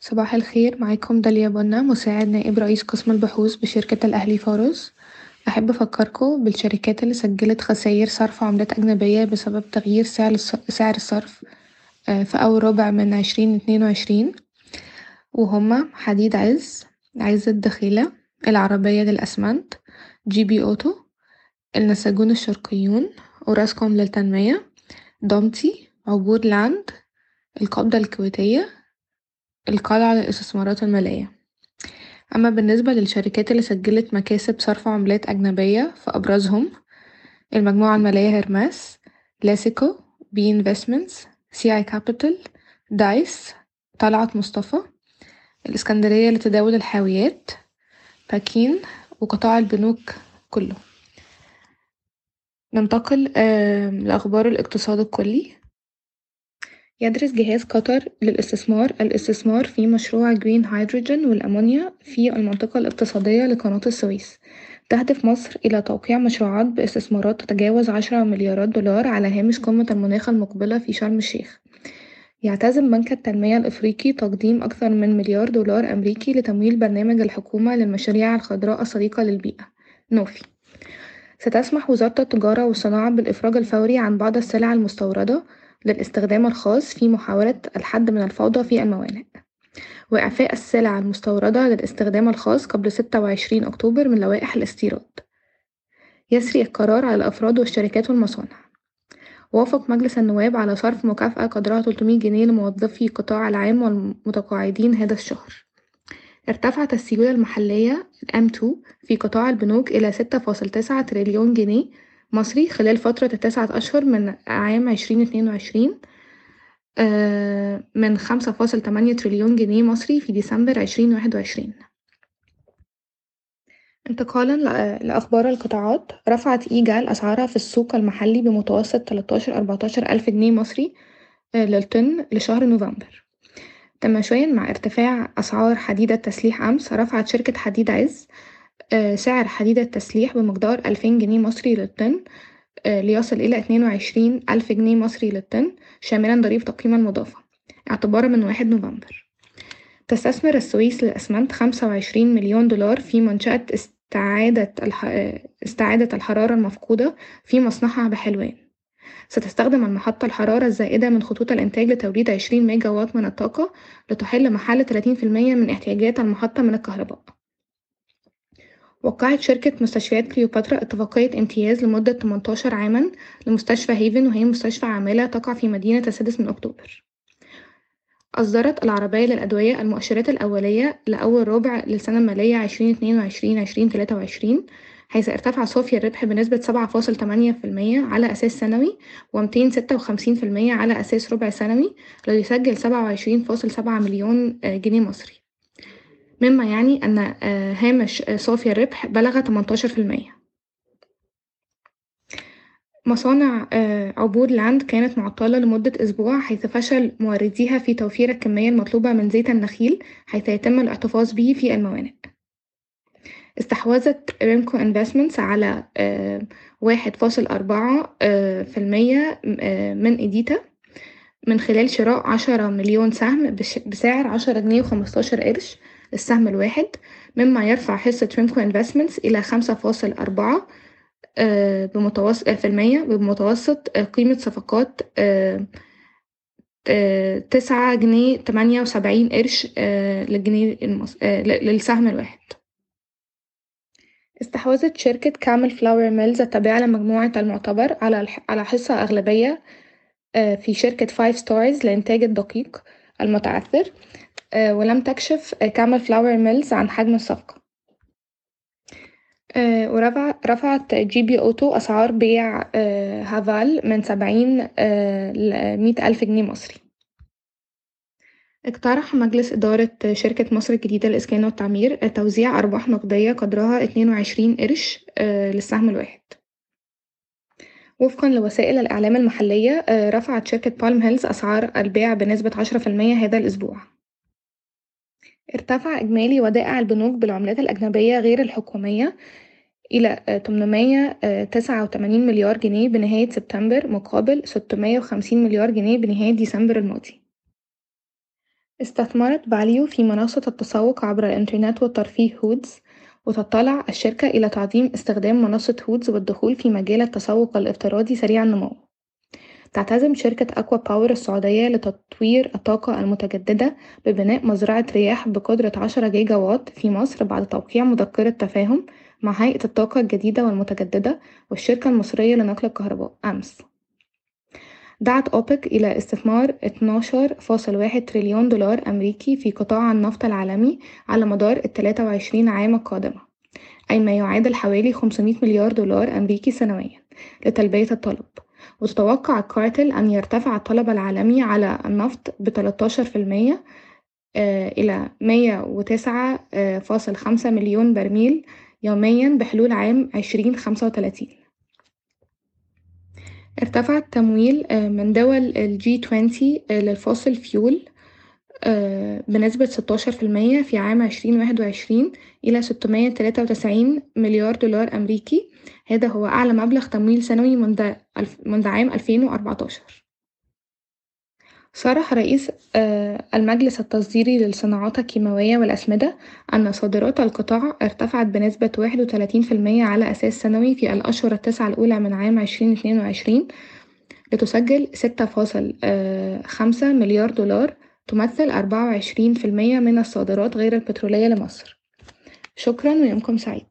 صباح الخير معاكم داليا بنا مساعد نائب رئيس قسم البحوث بشركة الأهلي فاروس أحب أفكركوا بالشركات اللي سجلت خساير صرف عملات أجنبية بسبب تغيير سعر الصرف في أول ربع من عشرين اتنين وعشرين. وهما حديد عز عز الدخيلة العربية للأسمنت GB Auto النساجون الشرقيون أوراسكوم للتنمية دومتي عبور لاند القابضة الكويتية القلعة للاستثمارات المالية. أما بالنسبة للشركات اللي سجلت مكاسب صرف عملات أجنبية فأبرزهم المجموعة المالية هرمس لاسيكو B Investments CI Capital دايس طلعت مصطفى الإسكندرية لتداول الحاويات باكين وقطاع البنوك كله. ننتقل لأخبار الاقتصاد الكلي. يدرس جهاز قطر للاستثمار. الاستثمار في مشروع جرين هيدروجين والأمونيا في المنطقة الاقتصادية لقناة السويس. تهدف مصر إلى توقيع مشروعات باستثمارات تتجاوز عشرة مليارات دولار على هامش قمة المناخ المقبلة في شرم الشيخ. يعتزم بنك التنمية الإفريقي تقديم أكثر من مليار دولار أمريكي لتمويل برنامج الحكومة للمشاريع الخضراء الصديقة للبيئة. نوفي. ستسمح وزارة التجارة والصناعة بالإفراج الفوري عن بعض السلع المستوردة للاستخدام الخاص في محاولة الحد من الفوضى في الموانئ. وإعفاء السلع المستوردة للاستخدام الخاص قبل ستة وعشرين أكتوبر من لوائح الاستيراد. يسري القرار على الأفراد والشركات والمصانع. وافق مجلس النواب على صرف مكافأة قدرها 300 جنيه لموظفي القطاع العام والمتقاعدين هذا الشهر. ارتفعت السيولة المحلية M2 في قطاع البنوك إلى ستة فاصل تسعة تريليون جنيه مصري خلال فترة التسعة أشهر من عام عشرين اتنين وعشرين من خمسة فاصل تمانية تريليون جنيه مصري في ديسمبر عشرين واحد وعشرين. انتقالا لأخبار القطاعات رفعت إيجال أسعارها في السوق المحلي بمتوسط تلاتاشر أربعتاشر ألف جنيه مصري للطن لشهر نوفمبر. تماشيا مع ارتفاع أسعار حديد التسليح أمس رفعت شركة حديد عز سعر حديد التسليح بمقدار ألفين جنيه مصري للطن ليصل إلى اتنين وعشرين ألف جنيه مصري للطن شاملا ضريبة القيمة المضافة اعتبارا من واحد نوفمبر. تستثمر السويس للأسمنت خمسة وعشرين مليون دولار في منشأة استعادة, الح... استعادة الحرارة المفقودة في مصنعها بحلوان. ستستخدم المحطة الحرارة الزائدة من خطوط الإنتاج لتوليد عشرين ميجا واط من الطاقة لتحل محل تلاتين في المية من احتياجات المحطة من الكهرباء. وقعت شركة مستشفيات كليوباترا اتفاقية امتياز لمدة 18 عاما لمستشفى هيفن وهي مستشفى عاملة تقع في مدينة السادس من أكتوبر. أصدرت العربية للأدوية المؤشرات الأولية لأول ربع للسنة المالية عشرين اتنين وعشرين عشرين تلاتة وعشرين حيث ارتفع صافي الربح بنسبة سبعة فاصل تمانية في المية على أساس سنوي ومتين ستة وخمسين في المية على أساس ربع سنوي ليسجل سبعة وعشرين فاصل سبعة مليون جنيه مصري. مما يعني أن هامش صافي الربح بلغ تمنتاشر في المية. مصانع عبور لاند كانت معطلة لمدة أسبوع حيث فشل مورديها في توفير الكمية المطلوبة من زيت النخيل حيث يتم الاحتفاظ به في الموانئ. استحوذت RIMCO Investments على واحد فاصل أربعة في المية من إديتا من خلال شراء عشرة مليون سهم بسعر عشرة جنيه وخمستاشر قرش للسهم الواحد مما يرفع حصة RIMCO Investments إلى خمسة فاصل أربعة بمتوسط في المية بمتوسط قيمة صفقات تسعة جنيه تمانية وسبعين قرش للجنيه المص... للسهم الواحد. استحوذت شركة كامل Flour Mills التابعة لمجموعة المعتبر على على حصة أغلبية في شركة Five Stars لإنتاج الدقيق المتعثر. ولم تكشف كامل Flour Mills عن حجم الصفقة. ورفع رفعت GB Auto أسعار بيع Haval من سبعين لمية ألف جنيه مصري. اقترح مجلس إدارة شركة مصر الجديدة للإسكان والتعمير توزيع أرباح نقدية قدرها اتنين وعشرين قرش للسهم الواحد. وفقا لوسائل الإعلام المحلية رفعت شركة بالم هيلز أسعار البيع بنسبة عشرة في المية هذا الأسبوع. ارتفع إجمالي ودائع البنوك بالعملات الأجنبية غير الحكومية إلى تمنمية تسعة وتمانين مليار جنيه بنهاية سبتمبر مقابل ستمية وخمسين مليار جنيه بنهاية ديسمبر الماضي. استثمرت فاليو في منصة التسوق عبر الإنترنت والترفيه هودز وتطلع الشركة إلى تعظيم استخدام منصة هودز والدخول في مجال التسوق الافتراضي سريع النمو. تعتزم شركة أكوا باور السعودية لتطوير الطاقة المتجددة ببناء مزرعة رياح بقدرة عشرة جيجا واط في مصر بعد توقيع مذكرة تفاهم مع هيئة الطاقة الجديدة والمتجددة والشركة المصرية لنقل الكهرباء أمس. دعت أوبك إلى استثمار 12.1 تريليون دولار أمريكي في قطاع النفط العالمي على مدار التلاتة وعشرين عام القادمة أي ما يعادل حوالي 500 مليار دولار أمريكي سنويا لتلبية الطلب. وتتوقع الكارتل أن يرتفع الطلب العالمي على النفط بتلاتاشر في المية إلى مية وتسعة فاصل خمسة مليون برميل يوميا بحلول عام عشرين خمسة وتلاتين. ارتفع التمويل من دول ال G twenty لل fossil fuel بنسبة ستاشر في المية في عام عشرين واحد وعشرين إلى ستمية تلاتة وتسعين مليار دولار أمريكي. هذا هو أعلى مبلغ تمويل سنوي منذ منذ عام ألفين وأربعتاشر. صرح رئيس المجلس التصديري للصناعات الكيماوية والأسمدة أن صادرات القطاع ارتفعت بنسبة واحد وتلاتين في المية على أساس سنوي في الأشهر التسعة الأولى من عام عشرين اتنين وعشرين لتسجل ستة فاصل خمسة مليار دولار تمثل أربعة وعشرين في المية من الصادرات غير البترولية لمصر. شكرا ويومكم سعيد.